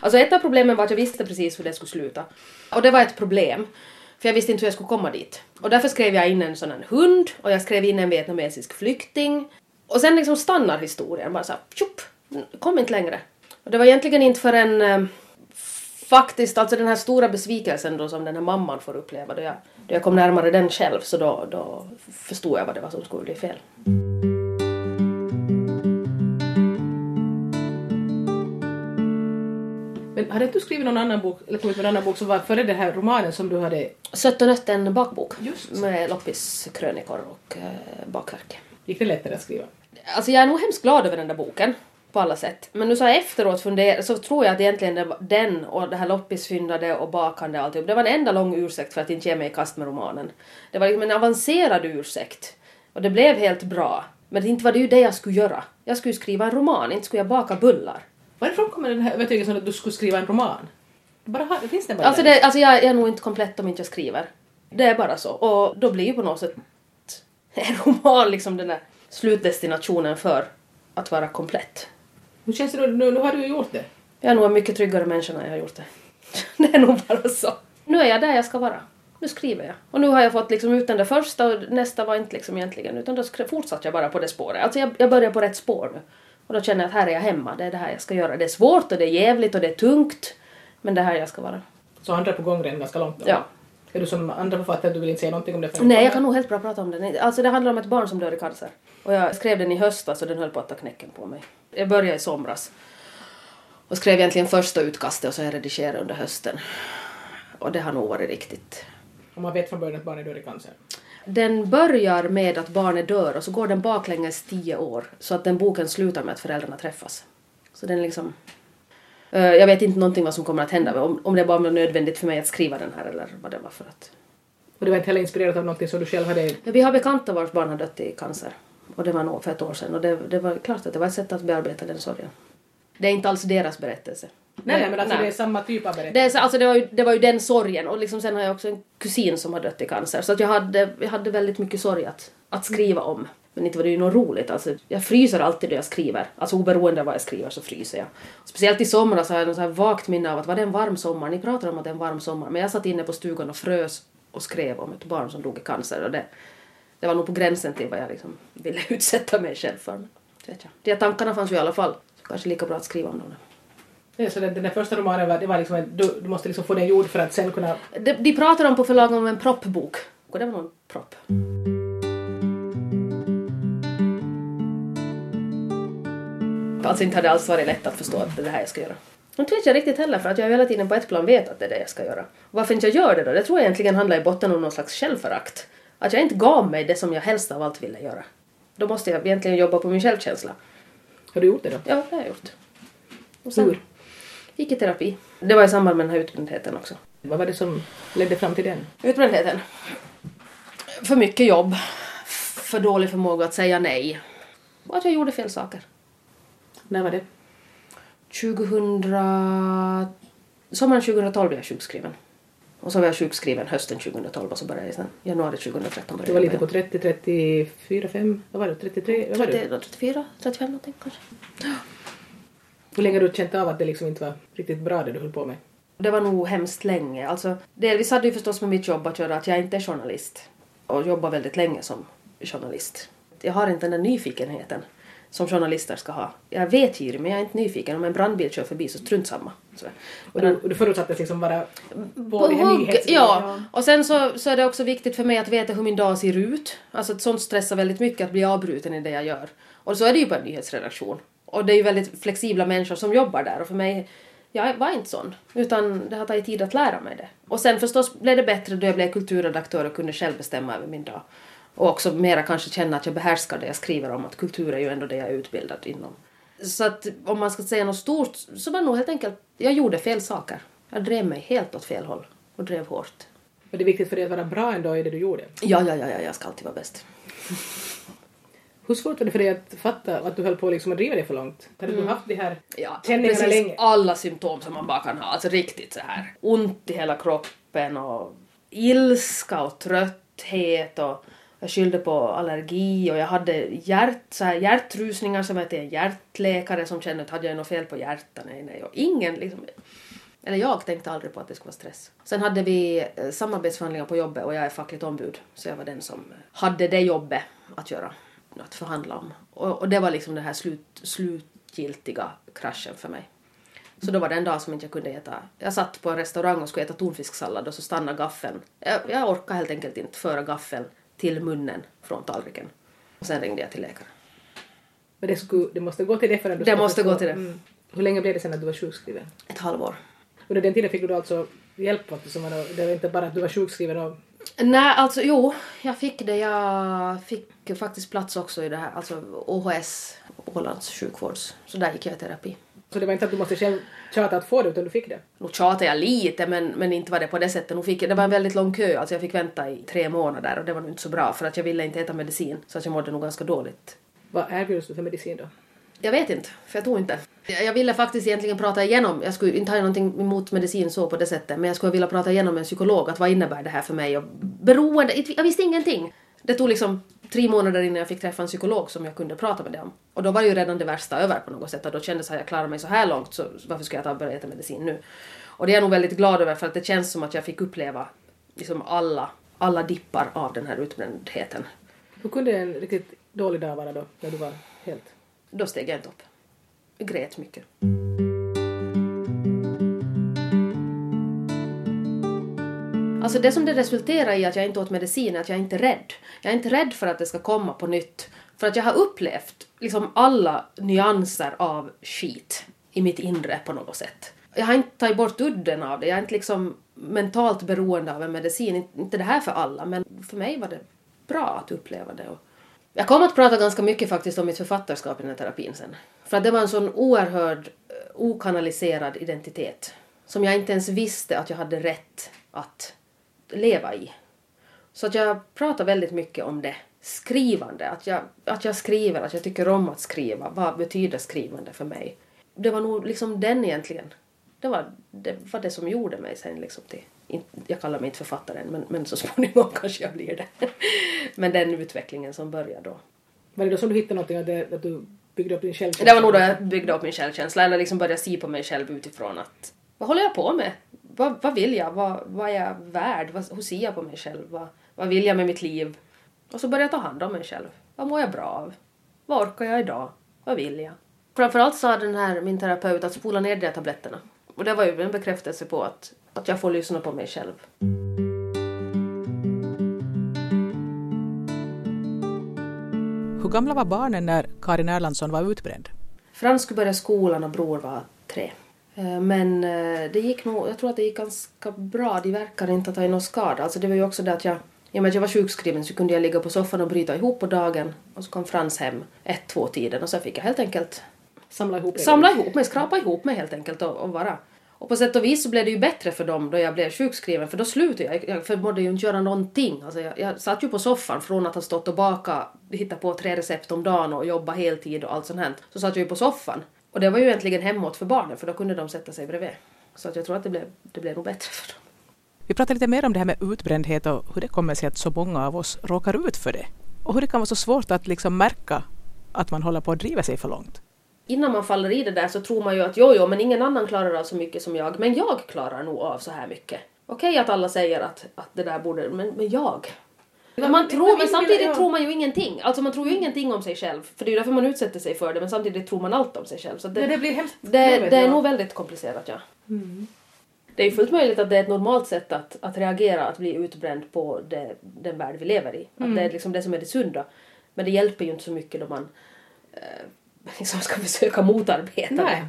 A: Alltså ett av problemen var att jag visste precis hur det skulle sluta. Och det var ett problem. För jag visste inte hur jag skulle komma dit. Och därför skrev jag in en sån här hund och jag skrev in en vietnamesisk flykting. Och sen liksom stannar historien bara såhär, tjopp, kom inte längre. Och det var egentligen inte förrän eh, faktiskt, alltså den här stora besvikelsen då som den här mamman får uppleva då jag, då jag kom närmare den själv så då, då förstod jag vad det var som skulle bli fel.
C: Hade du skrivit någon annan bok, eller kommit med en annan bok som var före den här romanen som du hade...
A: Sött och nött en bakbok
C: Just.
A: med loppiskrönikor och eh, bakverk.
C: Gick det lättare att skriva?
A: Alltså jag är nog hemskt glad över den där boken på alla sätt. Men nu så efteråt fundera, så tror jag att egentligen det var den och det här loppisfyndade och bakande och alltihop, det var en enda lång ursäkt för att inte ge mig i kast med romanen. Det var liksom en avancerad ursäkt. Och det blev helt bra. Men inte var det ju det jag skulle göra. Jag skulle ju skriva en roman, inte skulle jag baka bullar.
C: Varifrån kommer den här övertygelsen att du skulle skriva en roman? Bara har, det finns den bara
A: Alltså, det, alltså jag, jag är nog inte komplett om inte jag skriver. Det är bara så. Och då blir ju på något sätt en roman liksom den där slutdestinationen för att vara komplett.
C: Hur känns det då? Nu, nu har du ju gjort det.
A: Jag är nog en mycket tryggare människa när jag har gjort det. *laughs* Det är nog bara så. Nu är jag där jag ska vara. Nu skriver jag. Och nu har jag fått liksom ut den där första och nästa var inte liksom egentligen utan då fortsatte jag bara på det spåret. Alltså jag, jag börjar på rätt spår nu. Och då känner jag att här är jag hemma. Det är det här jag ska göra. Det är svårt och det är jävligt och det är tungt. Men det är här jag ska vara.
C: Så andra på gång redan ganska långt då?
A: Ja.
C: Är du som andra författare, du vill inte säga någonting om det? förrän
A: Nej,
C: det
A: jag kan nog helt bra prata om den. Alltså det handlar om ett barn som dör i cancer. Och jag skrev den i höstas och den höll på att ta knäcken på mig. Jag började i somras. Och skrev egentligen första utkastet och så har jag redigerat under hösten. Och det har nog varit riktigt.
C: Om man vet från början att barnet dör i cancer.
A: Den börjar med att barnet dör och så går den baklänges tio år. Så att den boken slutar med att föräldrarna träffas. Så den liksom... Eh, Jag vet inte någonting vad som kommer att hända. Om, om det bara var nödvändigt för mig att skriva den här eller vad det var för att...
C: Och det var inte heller inspirerat av någonting som du själv hade...
A: Vi har bekanta vars barn har dött i cancer. Och det var nog för ett år sedan. Och det, det var klart att det var ett sätt att bearbeta den sorgen. Det är inte alls deras berättelse.
C: Nej, nej men alltså
A: Nej.
C: det är samma typ av berättelse.
A: Det, är, så- alltså det, var ju, det var ju den sorgen och liksom sen har jag också en kusin som har dött i cancer så att jag hade, jag hade väldigt mycket sorg att, att skriva om. Men inte var det ju något roligt. Alltså, jag fryser alltid när jag skriver. Alltså oberoende av vad jag skriver så fryser jag. Speciellt i somras har jag något så här vagt minne av att var det en varm sommar? Ni pratar om att det är en varm sommar men jag satt inne på stugan och frös och skrev om ett barn som dog i cancer och det, det var nog på gränsen till vad jag liksom ville *laughs* utsätta mig själv för. Men, vet jag. De tankarna fanns ju i alla fall. Så kanske lika bra att skriva om dem.
C: Ja, så den, den där första romanen var, det var liksom en, du, du måste liksom få den gjord för att sen kunna...
A: De, de pratar om på förlaget om en proppbok. Och det var nog en propp. Alltså inte hade alls varit lätt att förstå att det är det här jag ska göra. Inte vet jag riktigt heller för att jag hela tiden på ett plan vet att det är det jag ska göra. Varför inte jag gör det då? Det tror jag egentligen handlar i botten om någon slags självförakt. Att jag inte gav mig det som jag helst av allt ville göra. Då måste jag egentligen jobba på min självkänsla.
C: Har du gjort det då?
A: Ja, det har jag gjort. Och sen
C: Hur?
A: Gick i terapi. Det var i samband med den här utbrändheten också.
C: Vad var det som ledde fram till den?
A: Utbrändheten. För mycket jobb. För dålig förmåga att säga nej. Och att jag gjorde fel saker.
C: När var det?
A: 2000... Sommaren 2012 blev jag sjukskriven. Och så var jag sjukskriven hösten 2012 och så började jag sen januari 2013 började
C: Du var lite på 30, 34, 5? Vad var det? 33? Vad var det?
A: 30, 34, 35 någonting kanske.
C: Hur länge har du känt av att det liksom inte var riktigt bra det du höll på med?
A: Det var nog hemskt länge. Alltså, delvis hade ju förstås med mitt jobb att göra att jag inte är journalist. Och jobbar väldigt länge som journalist. Jag har inte den där nyfikenheten som journalister ska ha. Jag är vetgirig men jag är inte nyfiken. Om en brandbil kör förbi så strunt samma. Så.
C: Och du, och du förutsattes liksom vara på,
A: hugg, ja. Och sen så, så är det också viktigt för mig att veta hur min dag ser ut. Alltså sånt stressar väldigt mycket att bli avbruten i det jag gör. Och så är det ju på en nyhetsredaktion. Och det är ju väldigt flexibla människor som jobbar där och för mig, jag var inte sån. Utan det har tagit tid att lära mig det. Och sen förstås blev det bättre då jag blev kulturredaktör och kunde själv bestämma över min dag. Och också mera kanske känna att jag behärskar det jag skriver om, att kultur är ju ändå det jag är utbildad inom. Så att om man ska säga något stort så var det nog helt enkelt, jag gjorde fel saker. Jag drev mig helt åt fel håll och drev hårt.
C: Men det är viktigt för dig att vara bra ändå i det du gjorde.
A: Ja, ja, ja, ja jag ska alltid vara bäst. *laughs*
C: Hur svårt var det för dig att fatta att du höll på liksom att driva det för långt? Hade du haft de här
A: Ja,
C: känningarna
A: precis
C: länge?
A: alla symptom som man bara kan ha. Alltså riktigt så här ont i hela kroppen och ilska och trötthet och jag skyllde på allergi och jag hade hjärt, så här, hjärtrusningar som jag till en hjärtläkare som kände att hade jag något fel på hjärtat? Nej, nej. Och ingen liksom, eller jag tänkte aldrig på att det skulle vara stress. Sen hade vi eh, samarbetsförhandlingar på jobbet och jag är fackligt ombud så jag var den som hade det jobbet att göra. Att förhandla om. Och, och det var liksom den här slut, slutgiltiga kraschen för mig. Så då var det en dag som inte jag kunde äta. Jag satt på en restaurang och skulle äta tonfisksallad och så stannade gaffeln. Jag, jag orkade helt enkelt inte föra gaffeln till munnen från tallriken. Och sen ringde jag till läkaren.
C: Men det, skulle, det måste gå till det förrän du
A: Det måste gå till det.
C: Mm. Hur länge blev det sen att du var sjukskriven?
A: Ett halvår.
C: Under den tiden fick du alltså hjälp? Som var det var inte bara att du var sjukskriven och...
A: Nej, alltså jo, jag fick det. Jag fick faktiskt plats också i det här, alltså OHS, Ålands sjukvårds. Så där gick jag i terapi.
C: Så det var inte att du måste själv tjata att få det utan du fick det?
A: Nu tjatade jag lite men, men inte var det på det sättet. Nu fick det var en väldigt lång kö, alltså jag fick vänta i tre månader och det var nog inte så bra för att jag ville inte äta medicin så att jag mådde nog ganska dåligt.
C: Vad erbjuds du för medicin då?
A: Jag vet inte, för jag tror inte. Jag ville faktiskt egentligen prata igenom, jag skulle inte ha någonting emot medicin så på det sättet, men jag skulle vilja prata igenom med en psykolog att vad innebär det här för mig och beroende, jag visste ingenting. Det tog liksom tre månader innan jag fick träffa en psykolog som jag kunde prata med det om. Och då var ju redan det värsta över på något sätt och då kändes det att jag klarar mig så här långt så varför ska jag ta börja äta medicin nu? Och det är jag nog väldigt glad över för att det känns som att jag fick uppleva liksom alla, alla dippar av den här utbrändheten.
C: Hur kunde en riktigt dålig dag vara då, när du var helt...
A: Då steg jag inte upp. Jag grät mycket. Alltså det som det resulterar i att jag inte åt medicin är att jag inte är rädd. Jag är inte rädd för att det ska komma på nytt. För att jag har upplevt liksom alla nyanser av skit i mitt inre på något sätt. Jag har inte tagit bort udden av det. Jag är inte liksom mentalt beroende av en medicin. Inte- Inte det här för alla, men för mig var det bra att uppleva det. Jag kom att prata ganska mycket faktiskt om mitt författarskap i den här terapin sen. För att det var en sån oerhörd, eh, okanaliserad identitet som jag inte ens visste att jag hade rätt att leva i. Så att jag pratar väldigt mycket om det. Skrivande, att jag, att jag skriver, att jag tycker om att skriva. Vad betyder skrivande för mig? Det var nog liksom den egentligen. Det var det, var det som gjorde mig sen liksom till... Jag kallar mig inte författare än, men, men så *laughs* småningom kanske jag blir det. men den utvecklingen som började då.
C: Var det då som du hittade någonting, att, att du byggde upp din självkänsla?
A: Det var nog då jag byggde upp min självkänsla, eller liksom började se på mig själv utifrån att vad håller jag på med? Vad, vad vill jag? Vad, vad är jag värd? Vad, hur ser jag på mig själv? Vad, vad vill jag med mitt liv? Och så började jag ta hand om mig själv. Vad mår jag bra av? Vad orkar jag idag? Vad vill jag? Framförallt sa den här, min terapeut att spola ner de här tabletterna. Och det var ju en bekräftelse på att, att jag får lyssna på mig själv.
B: Hur gamla var barnen när Karin Erlandsson var utbränd?
A: Frans skulle börja skolan och bror var tre. Eh, Men eh, det gick nog, jag tror att det gick ganska bra. De verkar inte ha tagit någon skada. Alltså det var ju också det att jag, i och med att jag var sjukskriven så kunde jag ligga på soffan och bryta ihop på dagen. Och så kom Frans hem ett, två tiden och så fick jag helt enkelt
C: Samla ihop
A: samla ihop mig, skrapa ihop mig helt enkelt och, och vara. Och på sätt och vis så blev det ju bättre för dem då jag blev sjukskriven för då slutade jag. Jag förmådde ju inte göra någonting. Alltså jag, jag satt ju på soffan från att ha stått och bakat, hittat på tre recept om dagen och jobba heltid och allt sånt här. Så satt jag ju på soffan. Och det var ju egentligen hemåt för barnen för då kunde de sätta sig bredvid. Så att jag tror att det blev, det blev nog bättre för dem.
B: Vi pratar lite mer om det här med utbrändhet och hur det kommer sig att så många av oss råkar ut för det. Och hur det kan vara så svårt att liksom märka att man håller på att driva sig för långt.
A: Innan man faller i det där så tror man ju att jo, jo, men ingen annan klarar av så mycket som jag. Men jag klarar nog av så här mycket. Okej att alla säger att, att det där borde, men, men jag. Men, man tror,
C: men-
A: samtidigt tror man ju ingenting. Alltså man tror ju ingenting om sig själv. För det är ju därför man utsätter sig för det. Men samtidigt tror man allt om sig själv. Så det,
C: det blir hemskt
A: det, det är nog väldigt komplicerat, ja. Det är ju fullt möjligt att det är ett normalt sätt att, att reagera, att bli utbränd på det, den värld vi lever i. Att det är liksom det som är det sunda. Men det hjälper ju inte så mycket då man eh, *laughs* liksom ska försöka motarbeta
C: Nej.
A: det.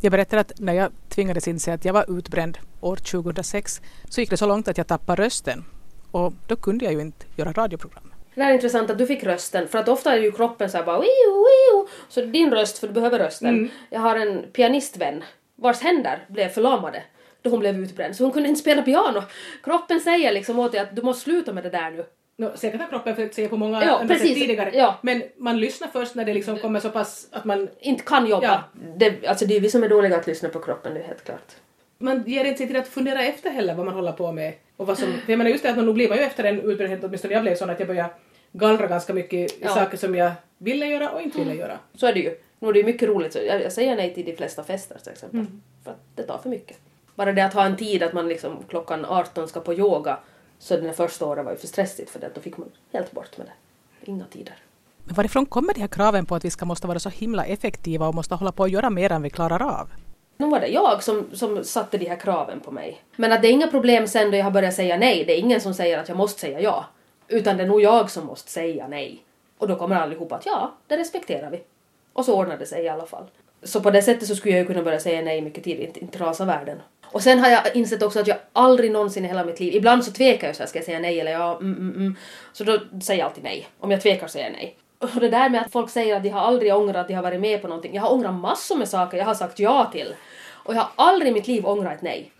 B: Jag berättar att när jag tvingades inse att jag var utbränd år 2006 så gick det så långt att jag tappade rösten. Och då kunde jag ju inte göra radioprogram.
A: Det är intressant att du fick rösten, för att ofta är ju kroppen så här bara wiu, wiu. Så din röst, för du behöver rösten. Jag har en pianistvän vars händer blev förlamade då hon blev utbränd, så hon kunde inte spela piano. Kroppen säger liksom åt dig att du måste sluta med det där nu.
C: No, säkert har kroppen försökt säga på många
A: Ja,
C: andra sätt
A: precis.
C: tidigare.
A: Ja.
C: Men man lyssnar först när det liksom kommer så pass att man,
A: Inte kan jobba.
C: Ja.
A: Det, alltså det är vi som är dåliga att lyssna på kroppen, det är helt klart.
C: man ger inte sig till att fundera efter heller vad man håller på med. Och vad som, för jag menar just det att man nog blir man ju efter en utbrändhet, åtminstone jag blev sån att jag började gallra ganska mycket
A: Ja.
C: saker som jag ville göra och inte ville göra.
A: Så är det ju. Nu är det ju mycket roligt, så jag, jag säger nej till de flesta fester till exempel. För att det tar för mycket. Bara det att ha en tid att man liksom klockan 18 ska på yoga, så den första året var ju för stressigt för det, då fick man helt bort med det. Inga tider.
B: Men varifrån kommer de här kraven på att vi ska måste vara så himla effektiva och måste hålla på att göra mer än vi klarar av?
A: Nu var det jag som, som satte de här kraven på mig. Men att det är inga problem sen då jag har börjat säga nej. Det är ingen som säger att jag måste säga ja. Utan det är nog jag som måste säga nej. Och då kommer allihopa att ja, det respekterar vi. Och så ordnar det sig i alla fall. Så på det sättet så skulle jag ju kunna börja säga nej mycket tidigt, inte rasa världen. Och sen har jag insett också att jag aldrig någonsin i hela mitt liv, ibland så tvekar jag så här, ska jag säga nej eller ja, mm, mm, mm. Så då säger jag alltid nej. Om jag tvekar säger jag nej. Och det där med att folk säger att de har aldrig ångrat att de har varit med på någonting. Jag har ångrat massor med saker jag har sagt ja till. Och jag har aldrig i mitt liv ångrat ett nej.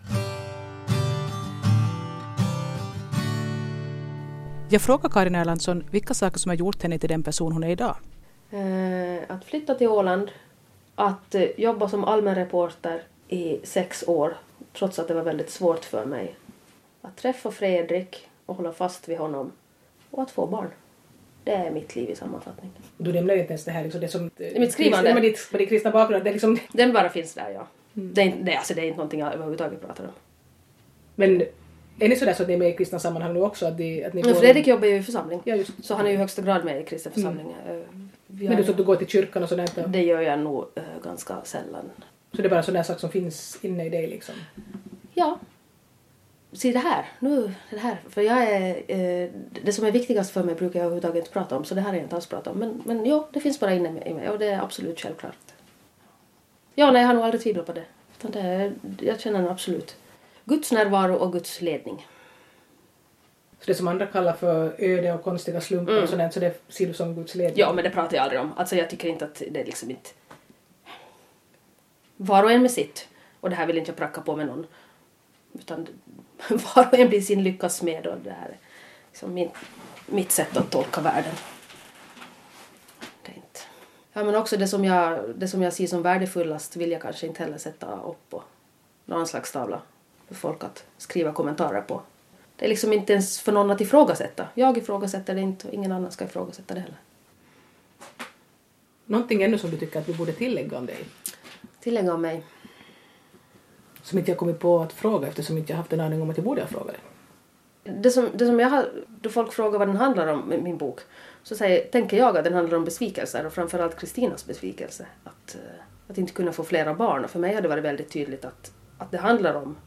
B: Jag frågar Karin Erlandsson vilka saker som har gjort henne till den person hon är idag.
A: Eh, att flytta till Åland, att eh, jobba som allmän reporter i sex år, trots att det var väldigt svårt för mig. Att träffa Fredrik och hålla fast vid honom. Och att få barn. Det är mitt liv i sammanfattning.
C: Du nämner inte ens det här liksom, det som...
A: I mitt skrivande?
C: Med ditt, med din kristna bakgrund, det liksom...
A: Den bara finns där, ja. Det, är, inte- det, alltså, det är inte någonting jag överhuvudtaget pratar om.
C: Men är ni sådär så att ni är med i kristna sammanhang nu också? Att, de, att ni
A: Fredrik jobbar ju i församling.
C: Ja, just.
A: Så han är ju i högsta grad med i kristen församling. Eh, vi
C: Men du så du går till kyrkan och sådär?
A: Det gör jag nog eh, ganska sällan.
C: Så det är bara sådana sak som finns inne i dig liksom?
A: Ja. Se det här, nu, det här. För jag är, eh, det som är viktigast för mig brukar jag överhuvudtaget inte prata om, så det här har jag inte alls pratat om. Men, men ja, det finns bara inne i mig och det är absolut självklart. Ja, nej, jag har nog aldrig tvivlat på det. Utan det är, jag känner nog absolut Guds närvaro och Guds ledning.
C: Så det som andra kallar för öde och konstiga slumpar och sådär, så det ser du som Guds ledning?
A: Mm. Ja, men det pratar jag aldrig om. Alltså jag tycker inte att det är liksom inte... Var och en med sitt. Och det här vill inte jag pracka på med någon. Utan *laughs* var och en blir sin lyckas med och det här är liksom min, mitt sätt att tolka världen. Det är inte... Ja, men också det som, jag, det som jag ser som värdefullast vill jag kanske inte heller sätta upp på någon anslagstavla för folk att skriva kommentarer på. Det är liksom inte ens för någon att ifrågasätta. Jag ifrågasätter det inte och ingen annan ska ifrågasätta det heller.
C: Någonting ännu som du tycker att vi borde tillägga om dig?
A: Tillägga om mig.
C: Som inte jag kommit på att fråga eftersom inte jag haft en aning om att jag borde ha frågat det.
A: Det som, det som jag har, då folk frågar vad den handlar om, min min bok, så säger, tänker jag att den handlar om besvikelser och framförallt Kristinas besvikelse. Att, eh, att inte kunna få flera barn. Och för mig har det varit väldigt tydligt att, att det handlar om...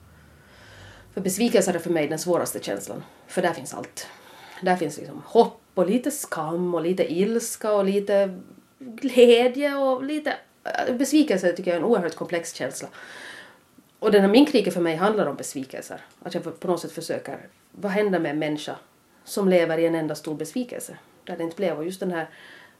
A: För besvikelser är för mig den svåraste känslan. För där finns allt. Där finns liksom hopp och lite skam och lite ilska och lite glädje och lite... Äh, besvikelse tycker jag är en oerhört komplex känsla. Och den här min för mig handlar om besvikelser. Att jag på något sätt försöker, vad händer med en människa som lever i en enda stor besvikelse? Där det inte blev, och just den här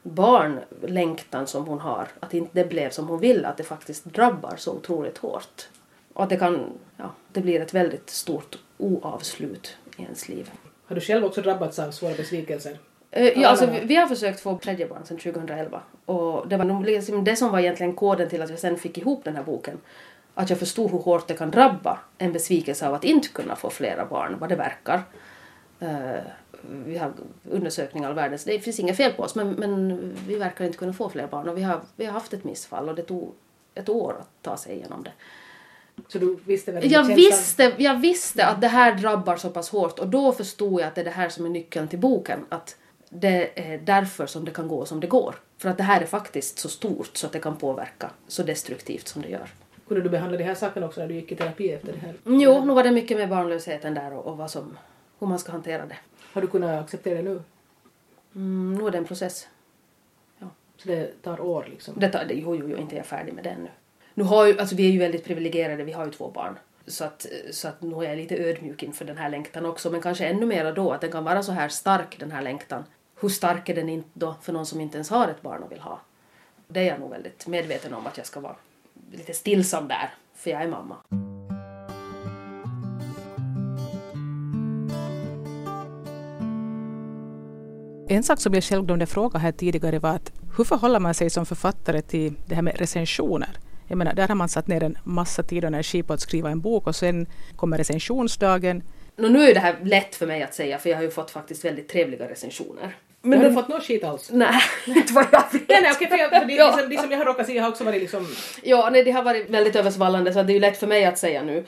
A: barnlängtan som hon har, att inte det blev som hon vill, att det faktiskt drabbar så otroligt hårt. Och att det kan, ja, det blir ett väldigt stort oavslut i ens liv.
C: Har du själv också drabbats av svåra besvikelser?
A: Eh, Ja, alltså, vi, vi har försökt få tredje barn sedan 2011 och det var liksom det som var egentligen koden till att jag sen fick ihop den här boken. Att jag förstod hur hårt det kan drabba en besvikelse av att inte kunna få flera barn, vad det verkar. Eh, vi har undersökningar av världens, det finns inga fel på oss men, men vi verkar inte kunna få fler barn och vi har, vi har haft ett missfall och det tog ett år att ta sig igenom det.
C: Så du visste väl
A: Jag visste, jag visste att det här drabbar så pass hårt och då förstod jag att det är det här som är nyckeln till boken. Att det är därför som det kan gå som det går. För att det här är faktiskt så stort så att det kan påverka så destruktivt som det gör.
C: Kunde du behandla de här sakerna också när du gick i terapi efter det här?
A: Jo, nu var det mycket med barnlösheten där och, och vad som, hur man ska hantera det.
C: Har du kunnat acceptera det nu?
A: Mm, nu är det en process.
C: Så det tar år liksom?
A: Det tar, det, jo, jo, jo, inte är jag färdig med det ännu. Nu har ju, alltså vi är ju väldigt privilegierade, vi har ju två barn. Så att, så att nu är jag lite ödmjuk inför den här längtan också, men kanske ännu mer då att den kan vara så här stark, den här längtan. Hur stark är den inte då för någon som inte ens har ett barn och vill ha? Det är jag nog väldigt medveten om att jag ska vara lite stillsam där, för jag är mamma.
B: En sak som jag själv glömde fråga här tidigare var att hur förhåller man sig som författare till det här med recensioner? Jag menar, där har man satt ner en massa tid och energi på att skriva en bok och sen kommer recensionsdagen.
A: Nu är det här lätt för mig att säga, för jag har ju fått faktiskt väldigt trevliga recensioner.
C: Men har du fått något skit alls?
A: Nej, *laughs* inte vad jag vet.
C: Nej, nej, okej, för, jag, för de,
A: Ja.
C: de, som, de som jag har råkat se har också varit liksom...
A: Ja, nej, det har varit väldigt översvallande så det är ju lätt för mig att säga nu.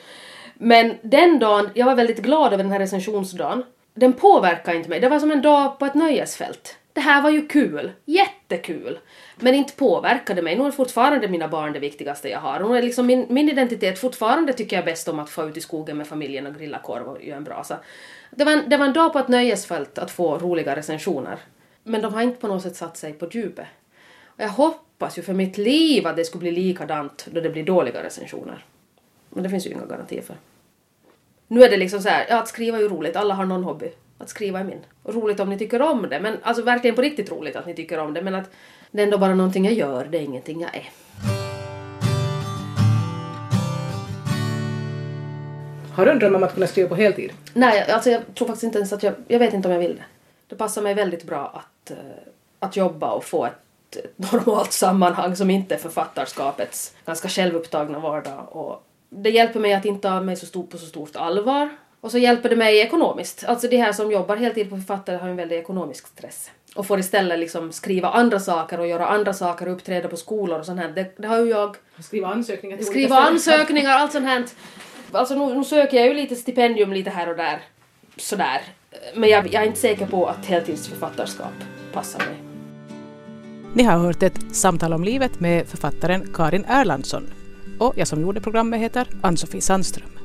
A: Men den dagen, jag var väldigt glad över den här recensionsdagen. Den påverkade inte mig. Det var som en dag på ett nöjesfält. det här var ju kul, jättekul. Men inte påverkade mig. Nu är fortfarande mina barn det viktigaste jag har. Nu är liksom min, min identitet fortfarande tycker jag bäst om att få ut i skogen med familjen och grilla korv och göra en brasa. Det var en, det var en dag på ett nöjesfält att få roliga recensioner. Men de har inte på något sätt satt sig på djupet. Och jag hoppas ju för mitt liv att det skulle bli likadant då det blir dåliga recensioner. Men det finns ju inga garantier för. Nu är det liksom så här, ja att skriva är ju roligt, alla har någon hobby. Att skriva är min. Och roligt om ni tycker om det, men alltså verkligen på riktigt roligt att ni tycker om det, men att det är ändå bara någonting jag gör, det är ingenting jag är.
C: Har du en dröm om att kunna skriva på heltid?
A: Nej, alltså jag tror faktiskt inte ens att jag, jag vet inte om jag vill det. Det passar mig väldigt bra att, eh, att jobba och få ett, ett normalt sammanhang som inte är författarskapets ganska självupptagna vardag. Och det hjälper mig att inte ta mig så stort på så stort allvar. Och så hjälper det mig ekonomiskt. Alltså de här som jobbar heltid på författare har en väldigt ekonomisk stress. Och får istället liksom skriva andra saker och göra andra saker och uppträda på skolor och sånt här. Det, det har ju jag.
C: Skriva ansökningar till
A: Skriva ansökningar, allt sånt här. Alltså nu, nu söker jag ju lite stipendium lite här och där. Sådär. Men jag, jag är inte säker på att heltidsförfattarskap passar mig.
B: Ni har hört ett samtal om livet med författaren Karin Erlandsson. Och jag som gjorde programmet heter Ann-Sofie Sandström.